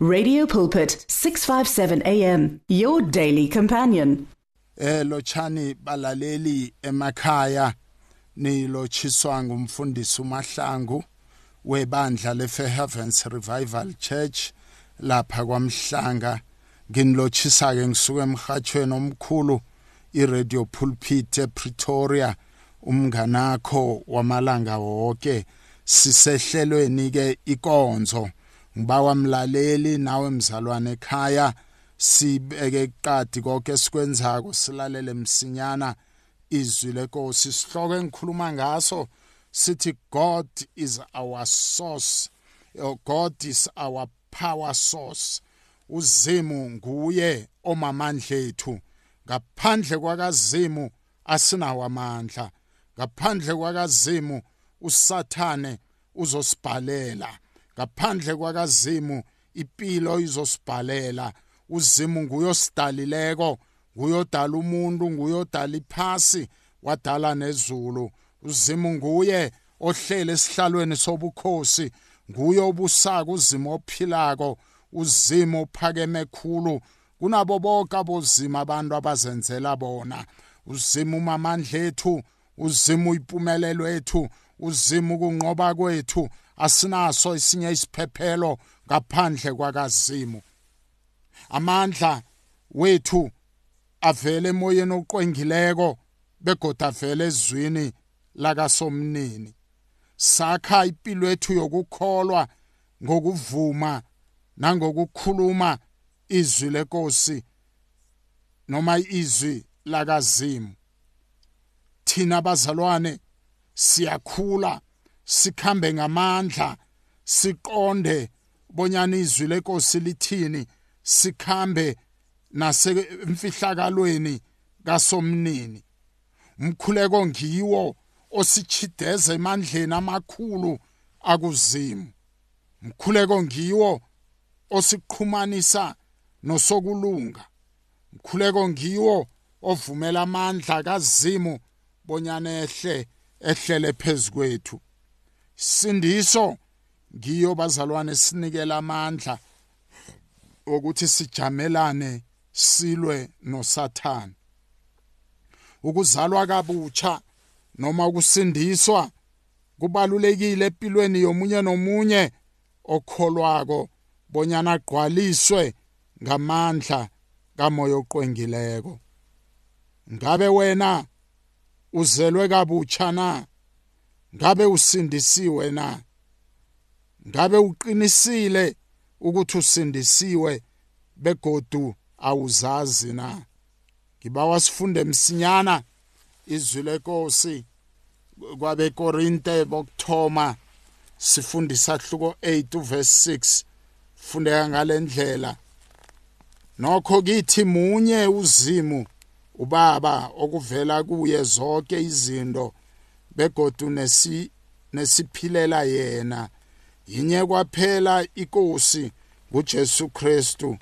Radio Pulpit 657 AM your daily companion. Eh lochani balaleli emakhaya nilochiswa ngumfundisi uMahlangu webandla leFair Heavens Revival Church lapha kwaMhlanga nginilochisa ke ngisuka emhathweni omkhulu iRadio Pulpit ePretoria umnganakho wamalanga wonke sisehlelweni ke ikonzo ngibawa mlaleli nawe mzalwane ekhaya sibeke qadi konke sikwenzako silalele msinyana izwi lenkosi sihloko engikhuluma ngaso sithi God is our source God is our power source. Uzimu nguye omamandla ethu ngaphandle kwakazimu asinawo amandla. Ngaphandle kwakazimu usathane uzosibhalela. Ngaphandle kwakazimu impilo izosibhalela. Uzimu nguyosidalileko nguyodala umuntu nguyodala iphasi wadala nezulu. Uzimu nguye ohlele esihlalweni sobukhosi nguye obusaka uzimo ophilako. Uzimo ophakeme khulu kunabo bonke abozima abantu abazenzela bona. Uzima umamandla ethu uzima uyimpumelelo ethu uzima ukunqoba kwethu. Asinaso isinye isiphephelo ngaphandle kwakazimu. Amandla wethu avele emoyeni oqwengileko begoda avele ezwini lakasomnini. Sakha impilo yethu yokukholwa ngokuvuma nangokukhuluma izwi lenkosi noma izwi lakazimu. Thina bazalwane siyakhula sikhambe ngamandla siqonde bonyana izwi lenkosi lithini sikhambe nasemfihlakalweni kasomnini. Umkhuleko ngiwo osichideza emandleni amakhulu akuzimu. Umkhuleko ngiwo osiqhumanisa nosokulunga. Umkhuleko ngiwo ovumela amandla kazimu bonyana ehle ehlele phezukwethu sindiso ngiyo bazalwane sinikela amandla ukuthi sijamelane silwe noSathane. Ukuzalwa kabutsha noma ukusindiswa kubalulekile empilweni yomunye nomunye okholwako bonyana agqwaliswe ngamandla kamoya oqwengileko. Ngabe wena uzelwe kabutsha na? Ngabe usindisiwe na? Ngabe uqinisile ukuthi usindisiwe begodu awuzazi na? Ngibawa sifunde msinyana izwi lenkosi. Kwabekorinte bokthoma sifundisa hluko 8 verse 6 fundeka ngalendlela nokho kithi munye uzimu ubaba okuvela kuye zonke izinto begodu nesi nesiphilela yena. Yinye kwaphela inkosi nguJesu Kristu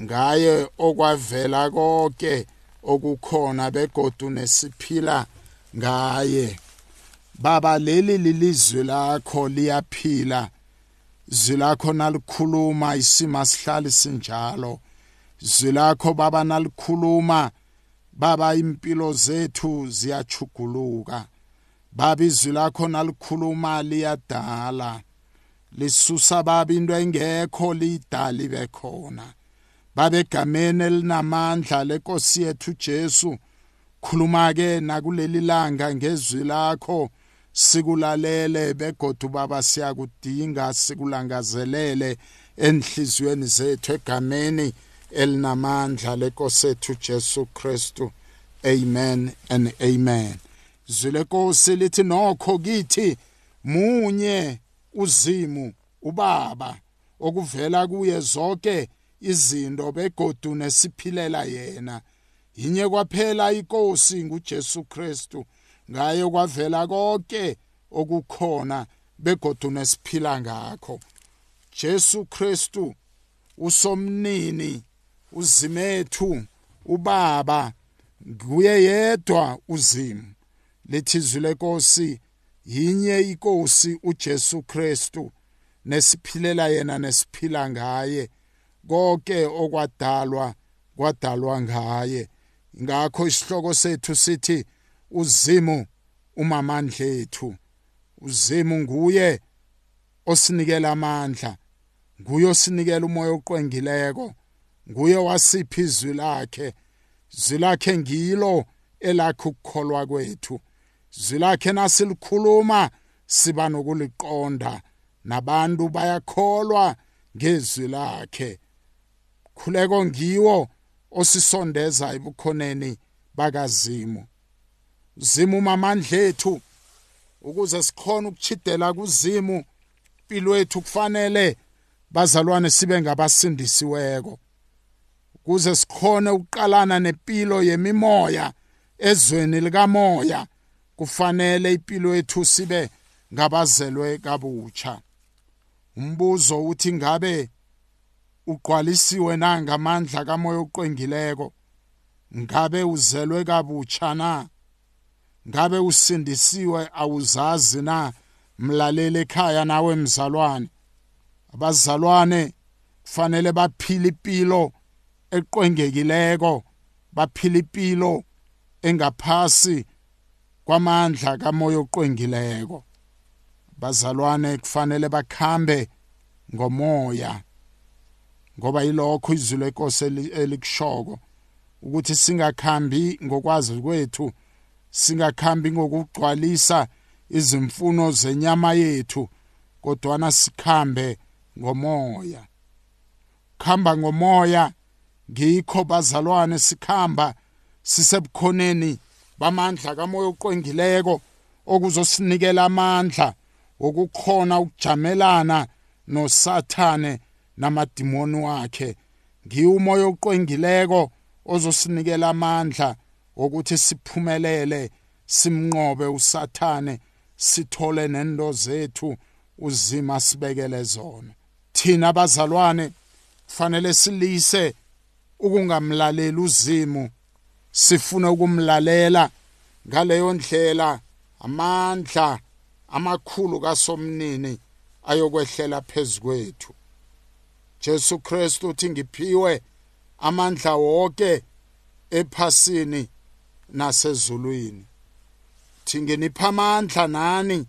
ngaye okwavela konke okukhona begodu nesiphila ngaye. Baba leli lilizwi lakho liyaphila. Izwi lakho nalikhuluma isima sihlali sinjalo. Izwi lakho baba nalikhuluma. Baba impilo zethu ziyachuguluka baba izwi lakho nalikhuluma liyadala. Lisusa baba into engekho liyidala ibe khona baba egameni elinamandla lenkosi yethu Jesu. Khuluma ke nakuleli langa ngezwi lakho. Sikulalele begodu baba siyakudinga sikulangazelele enhliziyweni zethu egameni elinamandla lenkosi yethu Jesu Kristu. Amen and amen. Izwi lenkosi lithi nokho kithi munye uzimu ubaba okuvela kuye zonke izinto begodu nesiphilela yena. Yinye kwaphela inkosi nguJesu Kristu ngaye kwavela konke okukhona begodu nesiphila ngakho. Jesu Kristu usomnini uzimethu ubaba nguye yedwa uzimu. Lethi izwi lenkosi yinye inkosi uJesu Kristu nesiphilela yena nesiphila ngaye. Konke okwadalwa kwadalwa ngaye. Ngakho isihloko sethu sithi uzimu umamandla ethu uzimu nguye osinikela amandla nguye osinikela umoya oqwengileko nguye wasipha izwi lakhe. Izwi lakhe ngilo elakhe ukukholwa kwethu. Izwi lakhe nasilikhuluma siba nokuliqonda. Nabantu bayakholwa ngezwi lakhe. Khuleko ngiwo osisondeza ebukhoneni bakazimu. Zimu mamandla ethu ukuze sikhona ukuchidela kuzimu impilo yethu kufanele bazalwane sibe ngabasindisiweko. Ukuze sikhone ukuqalana nempilo yemimoya ezweni likamoya kufanele impilo yethu sibe ngabazelwe kabutsha. Umbuzo uthi ngabe ugqwalisiwe na ngamandla kamoya oqwengileko? Ngabe uzelwe kabutsha na? Ngabe usindisiwe? Awuzazi na? Mlaleli ekhaya nawe mzalwane. Abazalwane kufanele baphile impilo eqwengekileko baphile impilo engaphasi kwamandla kamoya oqwengileko. Bazalwane kufanele bakhambe ngomoya ngoba yilokho izwi lenkosi elikushoko ukuthi singakhambi ngokwazi kwethu singakhambi ngokugcwalisa izimfuno zenyama yethu kodwana sikhambe ngomoya. Khamba ngomoya ngikho bazalwane sikhamba sisebukhoneni bamandla kamoya oqwengileko okuzosinikela amandla okukhona ukujamelana nosathane namadimoni wakhe. Ngiwumoya oqwengileko ozosinikela amandla ukuthi siphumelele simnqobe usathane sithole nendo zethu uzima sibekele zona. Thina abazalwane kufanele silise ukungamlaleli uzimu sifune ukumlalela ngaleyo ndlela amandla amakhulu kasomnini ayokwehlela phezukwethu Jesu Kristu uthi ngiphiwe amandla wonke ephasini nasezulwini. Thingenipha amandla nani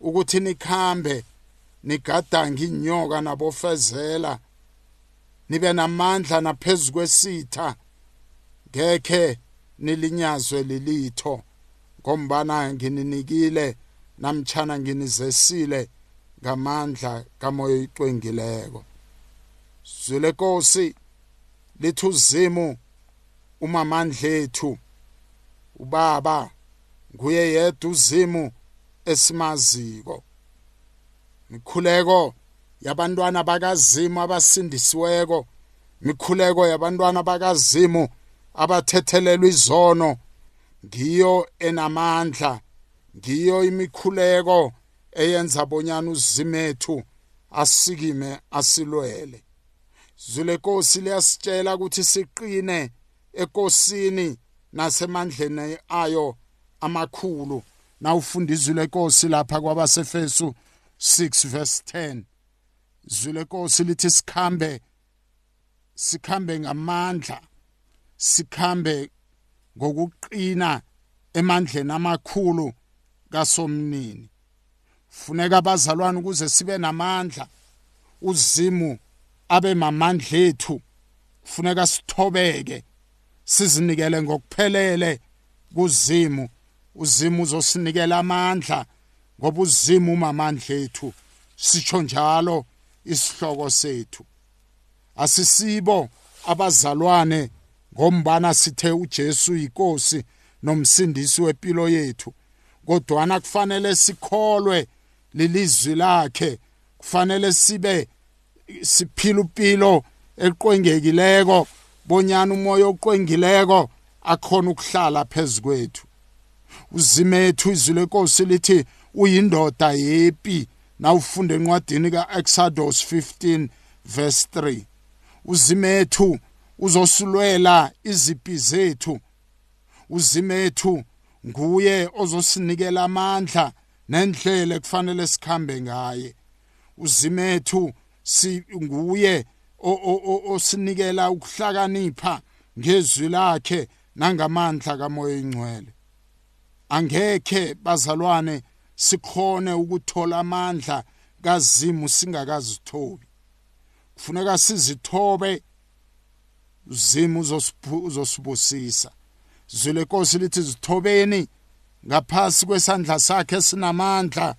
ukuthi nikhambe nigadange inyoka nabofezela nibe namandla naphezu kwesitha ngekhe nilinyazwe lilitho ngombana ngininikile namtshana nginizesile ngamandla kamoya oyiqwengileko. Zwi lenkosi lithi uzimu umamandla ethu ubaba nguye yedwa uzimu esimaziko. Mikhuleko yabantwana bakazimu abasindisiweko mikhuleko yabantwana bakazimu abathethelelwa izono ngiyo enamandla ngiyo imikhuleko eyenza bonyana uzimethu asikime asilwele. Izwi lenkosi liyasitshela ukuthi siqine ekosini nasemandleni ayo amakhulu. Nawufunda izwi lenkosi lapha kwabasefesu 6 verse 10 izwi lenkosi lithi sikhambe sikhambe ngamandla. Sikhambe ngokuqina emandleni amakhulu kasomnini. Funeka abazalwane ukuze sibe namandla uzimu abe mamandla ethu kufuneka sithobeke sizinikele ngokuphelele kuzimu. Uzimu uzosinikela amandla ngoba uzimu umamandla ethu sitsho njalo isihloko sethu. Asisibo abazalwane ngombana sithe uJesu yinkosi nomsindisi wempilo yethu. Kodwana kufanele sikholwe lilizwi lakhe kufanele sibe siphila impilo eqwengekileko bonyana umoya oqwengileko akhona ukuhlala phezukwethu uzimethu izwi lenkosi lithi uyindoda yepi nawufunda encwadini ka-exodus 15 verse 3 uzimethu uzosulwela izipi zethu. Uzimethu nguye ozosinikela amandla nendlela ekufanele sikhambe ngaye. Uzimethu singuye osinikela ukuhlakanipha ngezwi lakhe nangamandla kamoya ingcwele angekhe bazalwane sikhone ukuthola amandla kazimu singakazithobi. Kufuneka sizithobe uzimu uzosibusisa. Zwile inkosi lithi zithobeni ngaphasi kwesandla sakhe sinamandla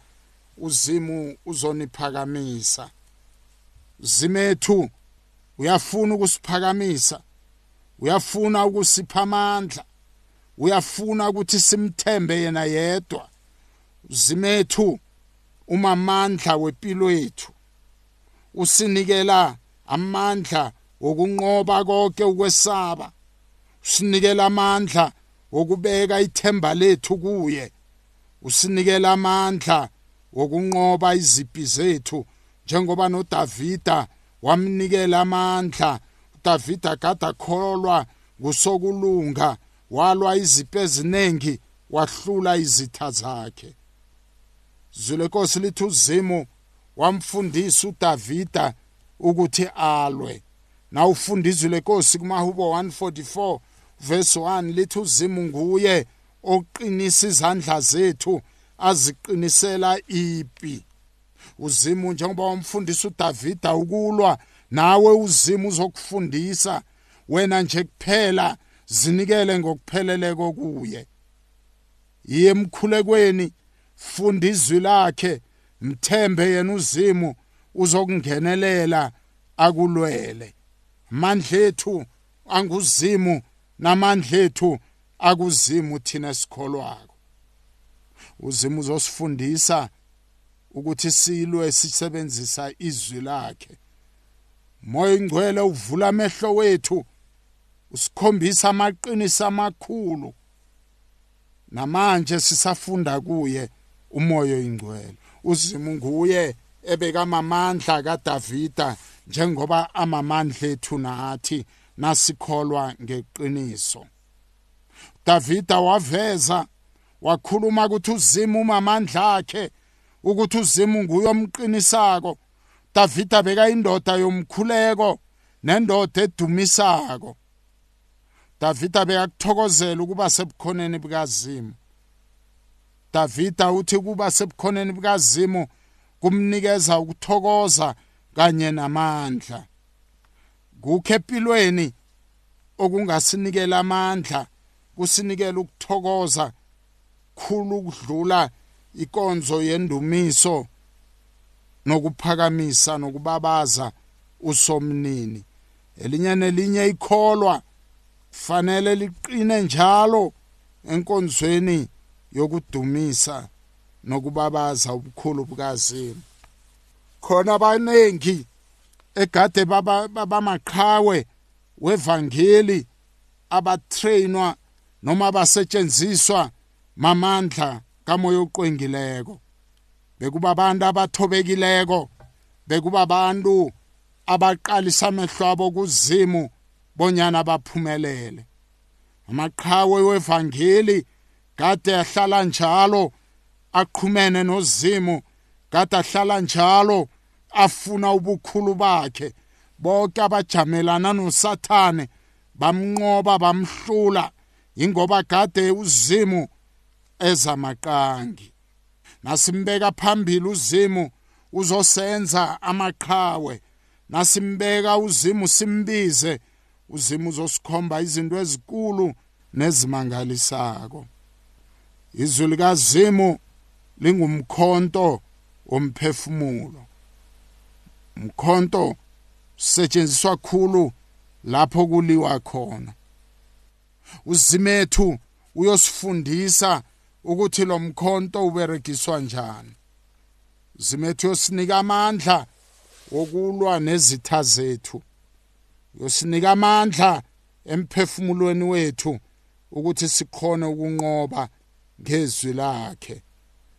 uzimu uzoniphakamisa. Zimethu uyafuna ukusiphakamisa uyafuna ukusipha amandla uyafuna ukuthi simthembe yena yedwa. Zimethu umamandla wempilo yethu usinikela amandla wokunqoba konke ukwesaba. Usinikela amandla wokubeka ithemba lethu kuye. Usinikela amandla wokunqoba izipi zethu. Njengoba noDavida wamnikela amandla uDavida gada kholwa kusokulunga walwa izipi eziningi wahlula izitha zakhe. Zule nkosi lithi uzimu wamfundisa uDavida ukuthi alwe. Na ufundizwe lenkosi kumahubo 144 verse 1 lithi uzimu nguye oqinisa izandla zethu aziqinisela ipi. Uzimu njengoba wamfundisa uDavida ukulwa nawe uzimu uzokufundisa. Wena nje kuphela zinikele ngokupheleleko kuye. Yiye emkhulekweni funda izwi lakhe mthembe yena uzimu uzokungenelela akulwele. Amandla ethu anguzimu namandla ethu akuzimu thina sikholwako uzimu uzosifundisa ukuthi silwe sisebenzisa izwi lakhe. Moya ingcwele uvula amehlo wethu usikhombisa amaqiniso amakhulu. Namanje sisafunda kuye umoya ingcwele uzimu nguye ebekamamandla kaDavida. Njengoba amamandla ethu nathi nasikholwa ngeqiniso. Davida waveza wakhuluma ukuthi uzima umamandla akhe ukuthi uzima nguye omqinisako. Davida beka indoda yomkhuleko nendoda edumisako. Davida bekakuthokozela ukuba sebukhoneni bukazimu. Davida uthi kuba sebukhoneni bukazimu kumnikeza ukuthokoza kanye namandla. Kukho empilweni okungasinikela amandla kusinikela ukuthokoza khulu ukudlula ikonzo yendumiso nokuphakamisa nokubabaza usomnini. Elinye nelinye ikholwa kufanele liqine njalo enkonzweni yokudumisa nokubabaza ubukhulu bukazimu khona abanengi egade babamaqhawe wevangeli abatrainwa noma basetshenziswa mamandla kamoya oqwengileko. Bekuba abantu abathobekileko bekuba abantu abaqalisa amehlo abo kuzimu bonyana baphumelele. Amaqhawe wevangeli kade ahlala njalo aqhumene nozimu kade ahlala njalo afuna ubukhulu bakhe. Bonke abajamelana nosathane bamnqoba bamhlula ingoba kade uzimu ezamaqangi. Nasimbeka phambili uzimu uzosenza amaqhawe. Nasimbeka uzimu simbize uzimu uzosikhomba izinto ezikulu nezimangalisako. Izwi likazimu lingumkhonto womphefumulo. Umkhonto setshenziswa khulu lapho kuliwa khona. Uzimethu uyosifundisa ukuthi lo mkhonto uberegiswa njani. Zimethu yosinika amandla wokulwa nezitha zethu. Yosinika amandla emphefumulweni wethu ukuthi sikhone ukunqoba ngezwi lakhe.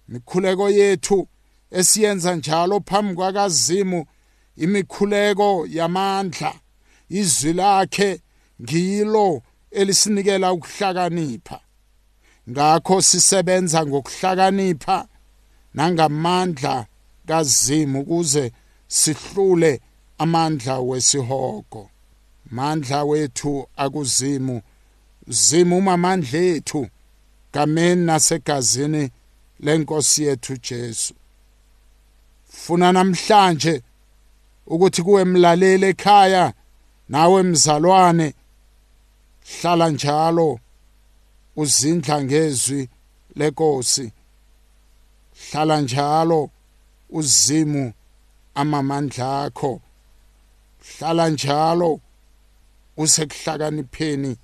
Mikhuleko yethu esiyenza njalo phambi kwakazimu imikhuleko yamandla izwi lakhe ngilo elisinikela ukuhlakanipha. Ngakho sisebenza ngokuhlakanipha nangamandla kazimu ukuze sihlule amandla wesihogo. Mandla wethu akuzimu. Zimu mamandla ethu kameni nasegazini lenkosi yethu Jesu. Funa namhlanje ukuthi kuwe mlaleli ekhaya nawe mzalwane hlala njalo uzindla ngezwi lenkosi hlala njalo uzimu amamandla akho hlala njalo usekuhlakanipheni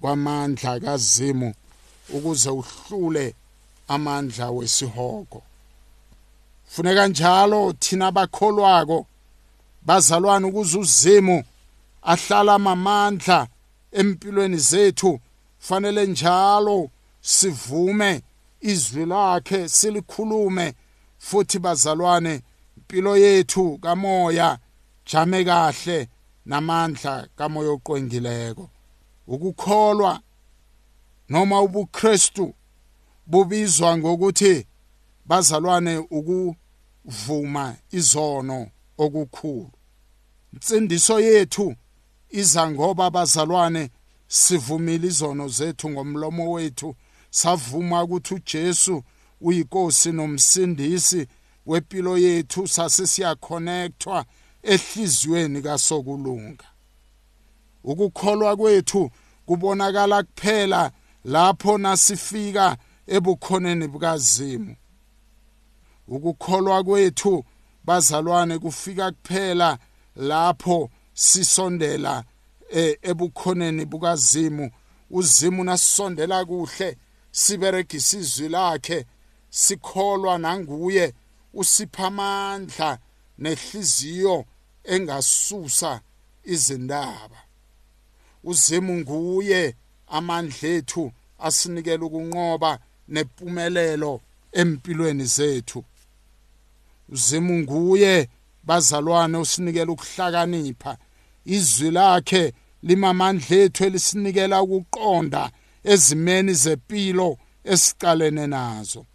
kwamandla kazimu ukuze uhlule amandla wesihogo. Funeka njalo thina bakholwako bazalwane ukuze uzimu ahlala amandla empilweni zethu. Fanele njalo sivume izwi lakhe silikhulume futhi bazalwane impilo yethu kamoya jame kahle namandla kamoya oqwengileko. Ukukholwa noma ubuKristu bubizwa ngokuthi bazalwane ukuvuma izono. Okukhulu. Insindiso yethu iza ngoba bazalwane sivumile izono zethu ngomlomo wethu savuma ukuthi uJesu uyinkosi nomsindisi wempilo yethu sase siyaconnectwa ehliziyweni kasokulunga. Ukukholwa kwethu kubonakala kuphela lapho nasifika ebukhoneni bukazimu. Ukukholwa kwethu bazalwane kufika kuphela lapho sisondela e, ebukhoneni bukazimu. Uzimu nasondela kuhle siberegisa izwi lakhe sikholwa nanguye usipha amandla nehliziyo engasusa izindaba. Uzimu nguye amandla ethu asinikela ukunqoba nempumelelo empilweni zethu. Uzimu nguye bazalwane usinikela ukuhlakanipha. Izwi lakhe limamandla ethu elisinikela ukuqonda ezimeni zempilo esicalene nazo.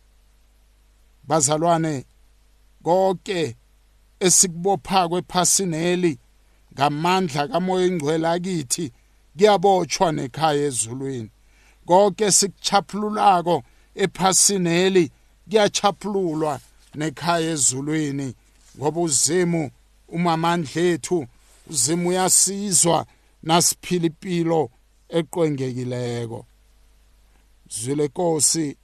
Bazalwane konke esikubopha kwephasineli ngamandla kamoya engcwele akithi kuyabotshwa nekhaya ezulwini. Konke sikuchaphululako ephasineli kuyachaphululwa nekhaya ezulwini ngoba uzimu umamandla ethu uzimu uyasizwa nasiphila impilo eqwengekileko. Zwile nkosi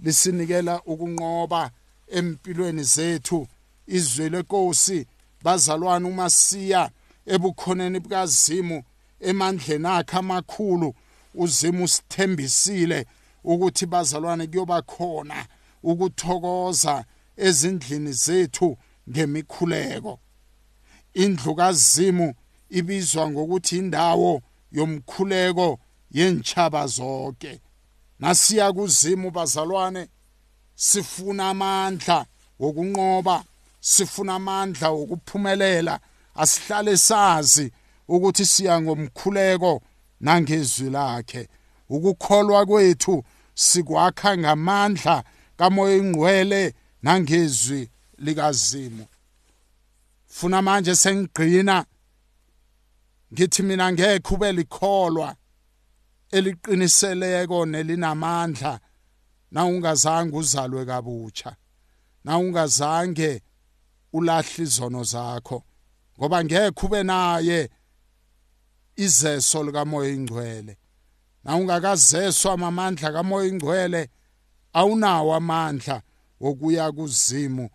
lisinikela ukunqoba empilweni zethu. Izwi lenkosi bazalwane uma siya ebukhoneni bukazimu emandleni akhe amakhulu. Uzimu sithembisile ukuthi bazalwane kuyoba khona ukuthokoza ezindlini zethu ngemikhuleko. Indlu kazimu ibizwa ngokuthi indawo yomkhuleko yenchaba zonke nasiya kuzimu bazalwane sifuna amandla wokunqoba sifuna amandla okuphumelela asihlale sazi ukuthi siya ngomkhuleko nangezwi lakhe. Ukukholwa kwethu sikwakha ngamandla kamoya ingqwele nangezwi likazimu. Funa manje sengigqina ngithi mina ngeke ube likholwa eliqiniseleko nelinamandla na ungazange uzalwe kabutsha na ungazange ulahla izono zakho ngoba ngeke ube naye izeso likamoya ingcwele na ungakazeswa amandla kamoya ingcwele awunawo amandla. Wokuya kuzimu.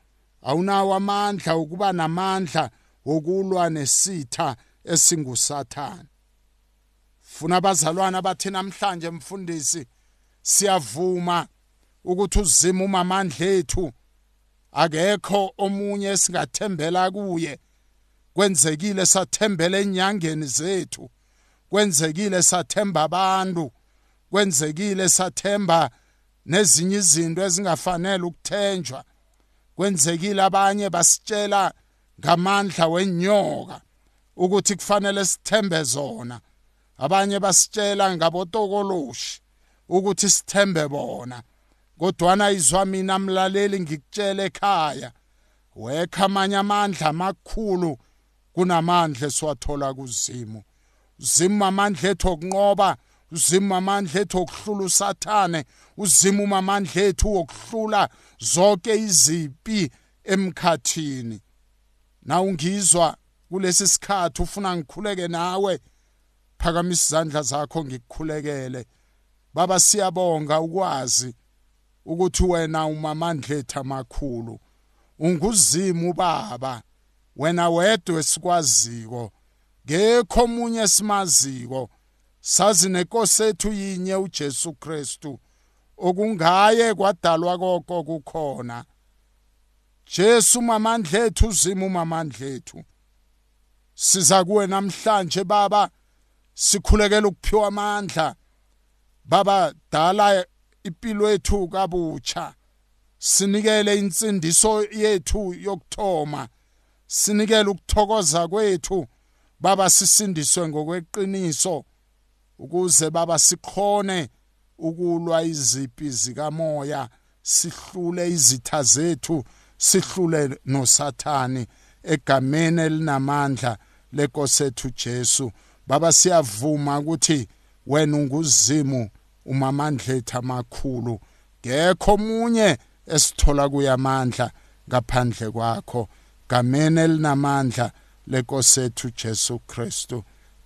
Awunawo amandla ukuba namandla wokulwa nesitha esingusathana funa abazalwana bathi namhlanje mfundisi siyavuma ukuthi uzima umamandla ethu akekho omunye esingathembela kuye. Kwenzekile sathembela enyangeni zethu. Kwenzekile sathemba abantu. Kwenzekile sathemba nezinye izinto ezingafanele ukuthenjwa. Kwenzekile abanye basitshela ngamandla wenyoka ukuthi kufanele sithembe zona. Abanye basitshela ngabotokoloshi ukuthi sithembe bona. Kodwana izwa mina mlaleli ngikutshela ekhaya wekha amanye amandla amakhulu kunamandla esiwathola kuzimu uzimu amandla ethu okunqoba uzimu amandla ethu okuhlula usathane uzimu amandla ethu okuhlula zonke izipi emkhathini. Na ungizwa kulesi sikhathi ufuna ngikhuleke nawe? Phakamisa izandla zakho ngikukhulekele. Baba siyabonga ukwazi ukuthi wena umamandlethu amakhulu. Unguzimu baba wena wedwa esikwaziko ngekho omunye esimaziko. Sazi nenkosi ethu yinye uJesu Kristu. Okungaye kwadalwa konke kukhona. Jesu mamandlethu uzima mamandlethu. Siza kuwe namhlanje baba. Sikhulekela ukuphiwa amandla. Baba dala impilo yethu kabutsha. Sinikele insindiso yethu yokuthoma. Sinikele ukuthokoza kwethu. Baba sisindiswe ngokweqiniso. Ukuze baba sikhone ukulwa izipi zikamoya sihlule izitha zethu sihlule nosathani egameni elinamandla lenkosethu Jesu. Baba siyavuma ukuthi wena unguzimu umamandlethu amakhulu. Ngekho omunye esithola kuyamandla ngaphandle kwakho gameni elinamandla lenkosethu Jesu Kristu.